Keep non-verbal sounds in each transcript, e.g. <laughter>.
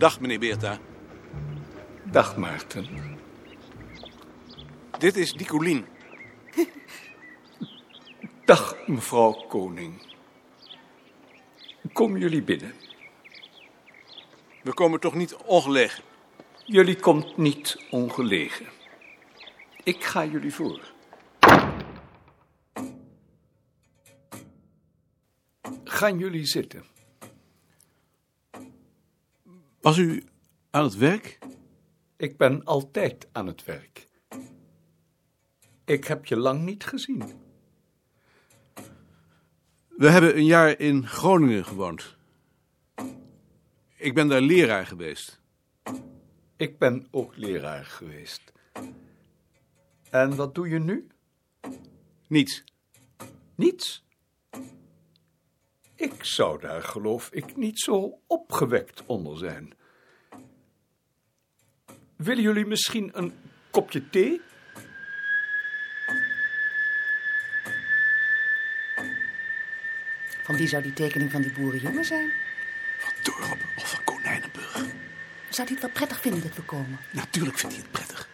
Dag, meneer Beerta. Dag Maarten. Dit is Dicolien. <laughs> Dag mevrouw Koning. Kom jullie binnen. We komen toch niet ongelegen? Jullie komt niet ongelegen. Ik ga jullie voor. Gaan jullie zitten. Was u aan het werk? Ik ben altijd aan het werk. Ik heb je lang niet gezien. We hebben een jaar in Groningen gewoond. Ik ben daar leraar geweest. Ik ben ook leraar geweest. En wat doe je nu? Niets. Niets. Ik zou daar, geloof ik, niet zo opgewekt onder zijn. Willen jullie misschien een kopje thee? Van wie zou die tekening van die boerenjongen zijn? Van Dorp of van Konijnenburg? Zou hij het wel prettig vinden dat we komen? Natuurlijk vindt hij het prettig.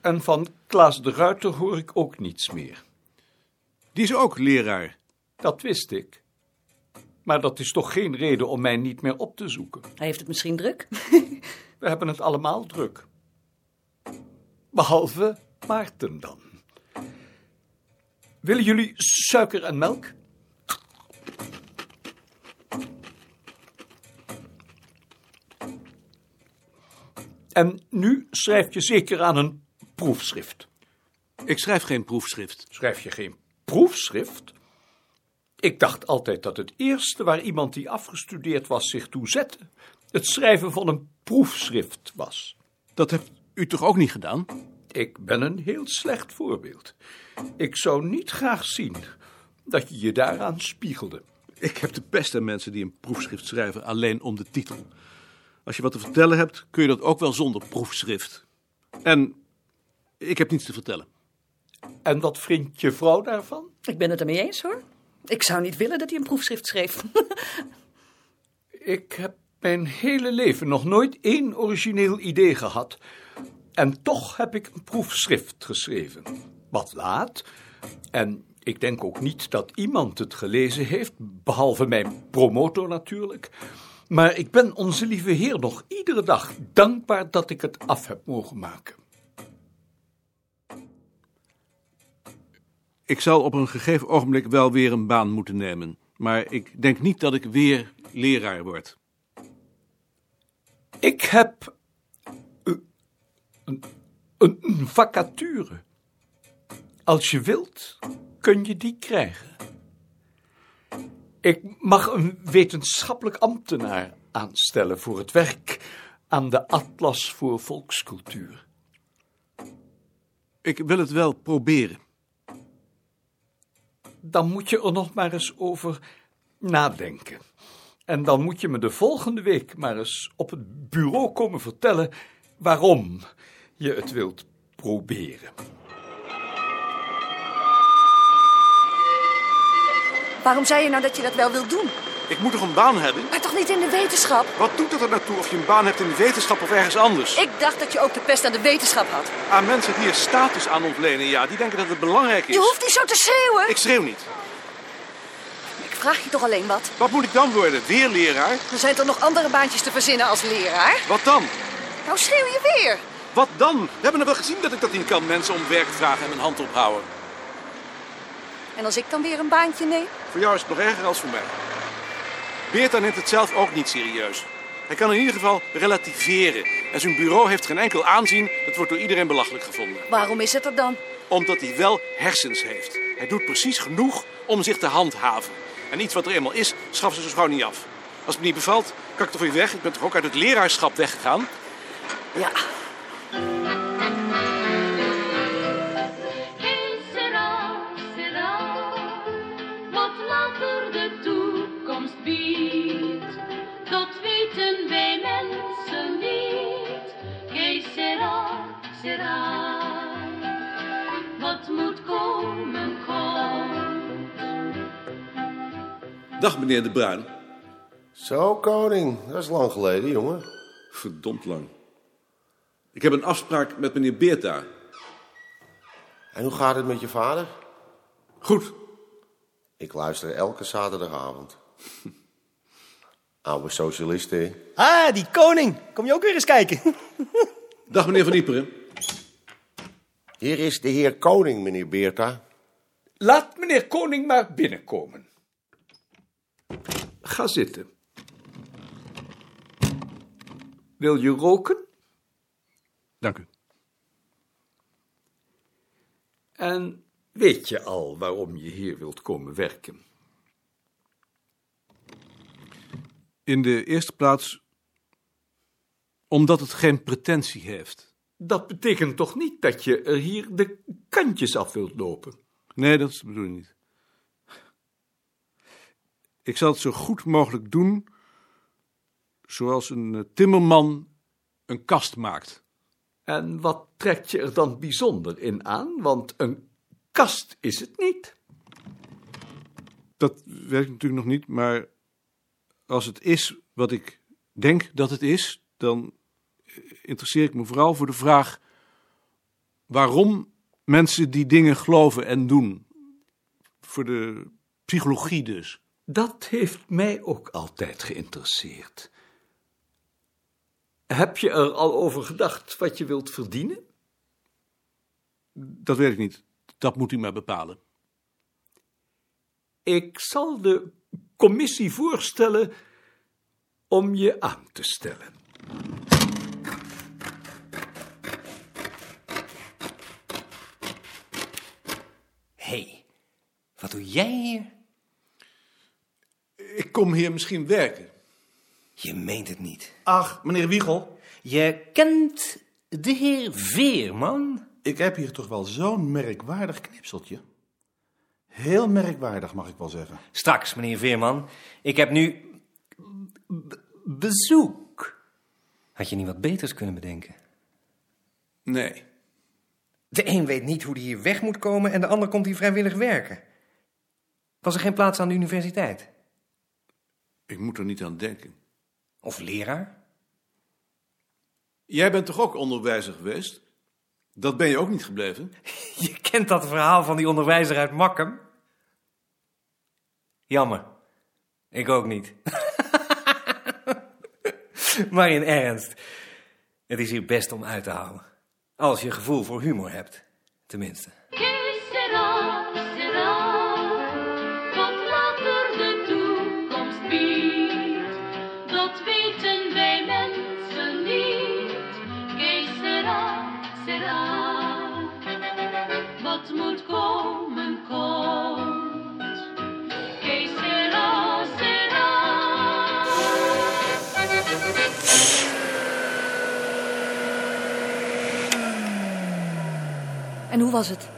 En van Klaas de Ruiter hoor ik ook niets meer. Die is ook leraar. Dat wist ik. Maar dat is toch geen reden om mij niet meer op te zoeken. Hij heeft het misschien druk. <laughs> We hebben het allemaal druk. Behalve Maarten dan. Willen jullie suiker en melk? En nu schrijf je zeker aan een proefschrift. Ik schrijf geen proefschrift. Schrijf je geen proefschrift? Ik dacht altijd dat het eerste waar iemand die afgestudeerd was zich toe zette, het schrijven van een proefschrift was. Dat hebt u toch ook niet gedaan? Ik ben een heel slecht voorbeeld. Ik zou niet graag zien dat je je daaraan spiegelde. Ik heb de aan mensen die een proefschrift schrijven alleen om de titel. Als je wat te vertellen hebt, kun je dat ook wel zonder proefschrift. En ik heb niets te vertellen. En wat vindt je vrouw daarvan? Ik ben het ermee eens hoor. Ik zou niet willen dat hij een proefschrift schreef. <laughs> Ik heb mijn hele leven nog nooit één origineel idee gehad. En toch heb ik een proefschrift geschreven. Wat laat. En ik denk ook niet dat iemand het gelezen heeft, behalve mijn promotor natuurlijk. Maar ik ben onze lieve Heer nog iedere dag dankbaar dat ik het af heb mogen maken. Ik zal op een gegeven ogenblik wel weer een baan moeten nemen. Maar ik denk niet dat ik weer leraar word. Ik heb een, een vacature. Als je wilt, kun je die krijgen. Ik mag een wetenschappelijk ambtenaar aanstellen voor het werk aan de Atlas voor Volkscultuur. Ik wil het wel proberen. Dan moet je er nog maar eens over nadenken. En dan moet je me de volgende week maar eens op het bureau komen vertellen waarom je het wilt proberen. Waarom zei je nou dat je dat wel wilt doen? Ik moet toch een baan hebben? Maar toch niet in de wetenschap? Wat doet het er naartoe of je een baan hebt in de wetenschap of ergens anders? Ik dacht dat je ook de pest aan de wetenschap had. Aan mensen die er status aan ontlenen, ja, die denken dat het belangrijk is. Je hoeft niet zo te schreeuwen. Ik schreeuw niet. Ik vraag je toch alleen wat? Wat moet ik dan worden? Weer leraar? Er zijn toch nog andere baantjes te verzinnen als leraar? Wat dan? Nou schreeuw je weer. Wat dan? We hebben er wel gezien dat ik dat niet kan. Mensen om werk vragen en mijn hand ophouden. En als ik dan weer een baantje neem? Voor jou is het nog erger als voor mij. Beerta neemt het zelf ook niet serieus. Hij kan in ieder geval relativeren. En zijn bureau heeft geen enkel aanzien. Dat wordt door iedereen belachelijk gevonden. Waarom is het er dan? Omdat hij wel hersens heeft. Hij doet precies genoeg om zich te handhaven. En iets wat er eenmaal is, schaffen ze zo gauw niet af. Als het me niet bevalt, kan ik er voor je weg. Ik ben toch ook uit het leraarschap weggegaan? Ja, Dag, meneer De Bruin. Zo, koning. Dat is lang geleden, jongen. Verdomd lang. Ik heb een afspraak met meneer Beerta. En hoe gaat het met je vader? Goed. Ik luister elke zaterdagavond. <laughs> Oude socialist, hè? Ah, die koning. Kom je ook weer eens kijken? <laughs> Dag, meneer Van Ieperen. Hier is de heer koning, meneer Beerta. Laat meneer Koning maar binnenkomen. Ga zitten. Wil je roken? Dank u. En weet je al waarom je hier wilt komen werken? In de eerste plaats omdat het geen pretentie heeft. Dat betekent toch niet dat je er hier de kantjes af wilt lopen? Nee, dat is de bedoeling niet. Ik zal het zo goed mogelijk doen, zoals een eh, timmerman een kast maakt. En wat trekt je er dan bijzonder in aan? Want een kast is het niet. Dat ik natuurlijk nog niet, maar als het is wat ik denk dat het is, dan interesseer ik me vooral voor de vraag waarom mensen die dingen geloven en doen. Voor de psychologie dus. Dat heeft mij ook altijd geïnteresseerd. Heb je er al over gedacht wat je wilt verdienen? Dat weet ik niet. Dat moet u maar bepalen. Ik zal de commissie voorstellen om je aan te stellen. Hé, hey, wat doe jij hier? Ik kom hier misschien werken. Je meent het niet. Ach, meneer Wiegel, Je kent de heer Veerman? ik heb hier toch wel zo'n merkwaardig knipseltje. Heel merkwaardig, mag ik wel zeggen. Straks, meneer Veerman. Ik heb nu b- bezoek. Had je niet wat beters kunnen bedenken? Nee. De een weet niet hoe hij hier weg moet komen en de ander komt hier vrijwillig werken. Was er geen plaats aan de universiteit? Ik moet er niet aan denken. Of leraar? Jij bent toch ook onderwijzer geweest? Dat ben je ook niet gebleven? <laughs> Je kent dat verhaal van die onderwijzer uit Makkum? Jammer. Ik ook niet. <laughs> maar in ernst. Het is hier best om uit te houden. Als je gevoel voor humor hebt, tenminste. Hoe was het?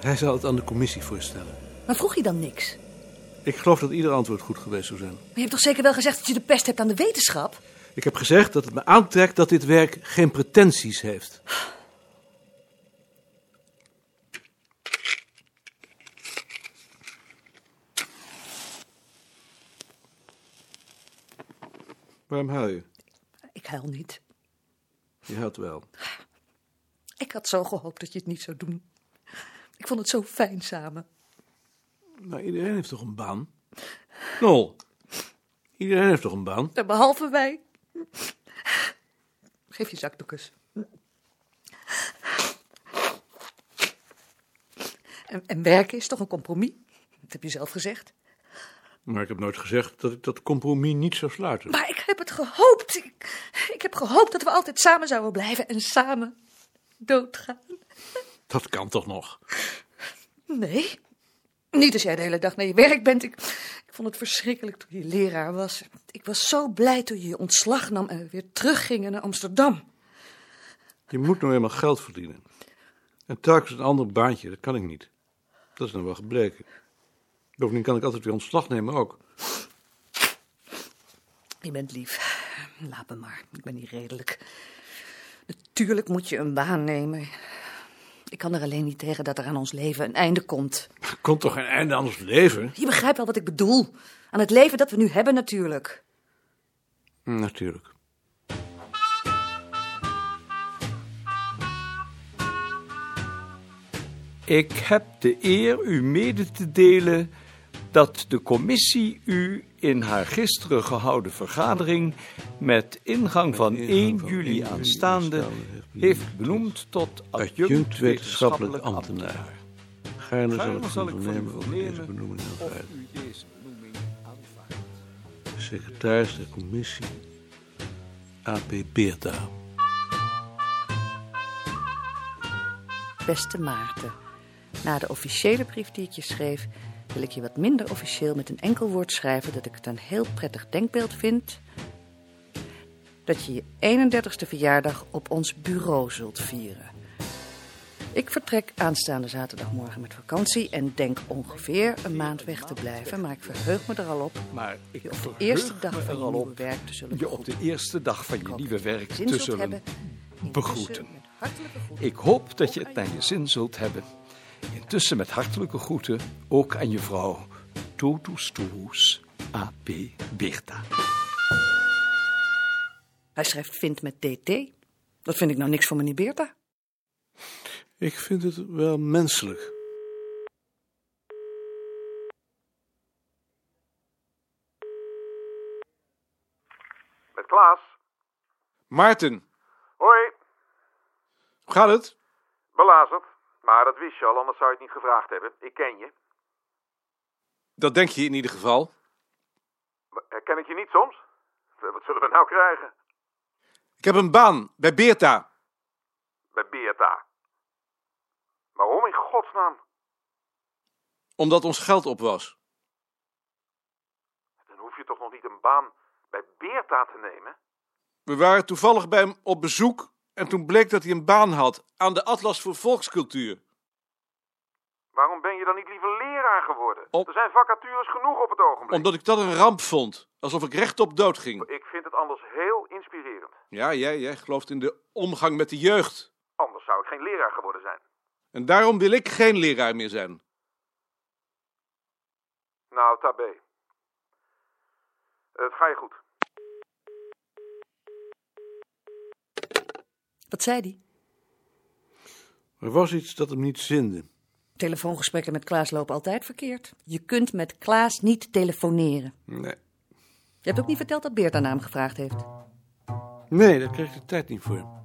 Hij zal het aan de commissie voorstellen. Maar vroeg je dan niks? Ik geloof dat ieder antwoord goed geweest zou zijn. Maar je hebt toch zeker wel gezegd dat je de pest hebt aan de wetenschap? Ik heb gezegd dat het me aantrekt dat dit werk geen pretenties heeft. Waarom huil je? Ik huil niet. Je huilt wel. Ik had zo gehoopt dat je het niet zou doen. Ik vond het zo fijn samen. Maar iedereen heeft toch een baan? Nol. Iedereen heeft toch een baan? En behalve wij. Geef je zakdoekjes. En, en werken is toch een compromis? Dat heb je zelf gezegd. Maar ik heb nooit gezegd dat ik dat compromis niet zou sluiten. Maar ik heb het gehoopt. Ik, ik heb gehoopt dat we altijd samen zouden blijven en samen doodgaan. Dat kan toch nog? Nee. Niet als jij de hele dag naar je werk bent. Ik, ik vond het verschrikkelijk toen je leraar was. Ik was zo blij toen je je ontslag nam en we weer teruggingen naar Amsterdam. Je moet nou eenmaal geld verdienen. En telkens een ander baantje, dat kan ik niet. Dat is nou wel gebleken. Bovendien kan ik altijd weer ontslag nemen ook. Je bent lief. Laat me maar. Ik ben niet redelijk. Natuurlijk moet je een baan nemen. Ik kan er alleen niet tegen dat er aan ons leven een einde komt. Er komt toch geen einde aan ons leven? Je begrijpt wel wat ik bedoel. Aan het leven dat we nu hebben natuurlijk. Natuurlijk. Ik heb de eer u mede te delen dat de commissie u in haar gisteren gehouden vergadering met ingang van 1 juli aanstaande heeft benoemd tot adjunct wetenschappelijk ambtenaar. Gaarne zal ik vernemen of deze benoeming aanvaardt. u deze benoeming aanvaardt. Secretaris der commissie AP Beerta. Beste Maarten, na de officiële brief die ik je schreef, wil ik je wat minder officieel met een enkel woord schrijven dat ik het een heel prettig denkbeeld vind. Dat je je 31ste verjaardag op ons bureau zult vieren. Ik vertrek aanstaande zaterdagmorgen met vakantie en denk ongeveer een maand weg te blijven, maar ik verheug me er al op Maar ik je op de eerste dag van je nieuwe werk te zullen je op de eerste dag van je nieuwe werk te zullen begroeten. Ik hoop dat je het naar je zin zult hebben. Intussen met hartelijke groeten ook aan je vrouw Totus Toes A.P. Beerta. Hij schrijft vindt met DT. Dat vind ik nou niks voor meneer Beerta. Ik vind het wel menselijk. Met Klaas. Maarten, Hoi, hoe gaat het? belazerd. Maar dat wist je al, anders zou je het niet gevraagd hebben. Ik ken je. Dat denk je in ieder geval. Ken ik je niet soms? Wat zullen we nou krijgen? Ik heb een baan bij Beerta. Bij Beerta. Waarom in godsnaam? Omdat ons geld op was. Dan hoef je toch nog niet een baan bij Beerta te nemen? We waren toevallig bij hem op bezoek en toen bleek dat hij een baan had aan de Atlas voor Volkscultuur. Waarom ben je dan niet liever leraar geworden? Er zijn vacatures genoeg op het ogenblik. Omdat ik dat een ramp vond. Alsof ik rechtop dood ging. Ik vind het anders heel inspirerend. Ja, jij, jij gelooft in de omgang met de jeugd. Anders zou ik geen leraar geworden zijn. En daarom wil ik geen leraar meer zijn. Nou, tabé. Het ga je goed. Wat zei hij? Er was iets dat hem niet zinde. Telefoongesprekken met Klaas lopen altijd verkeerd. Je kunt met Klaas niet telefoneren. Nee. Je hebt ook niet verteld dat Beerta naar hem gevraagd heeft. Nee, daar kreeg ik de tijd niet voor.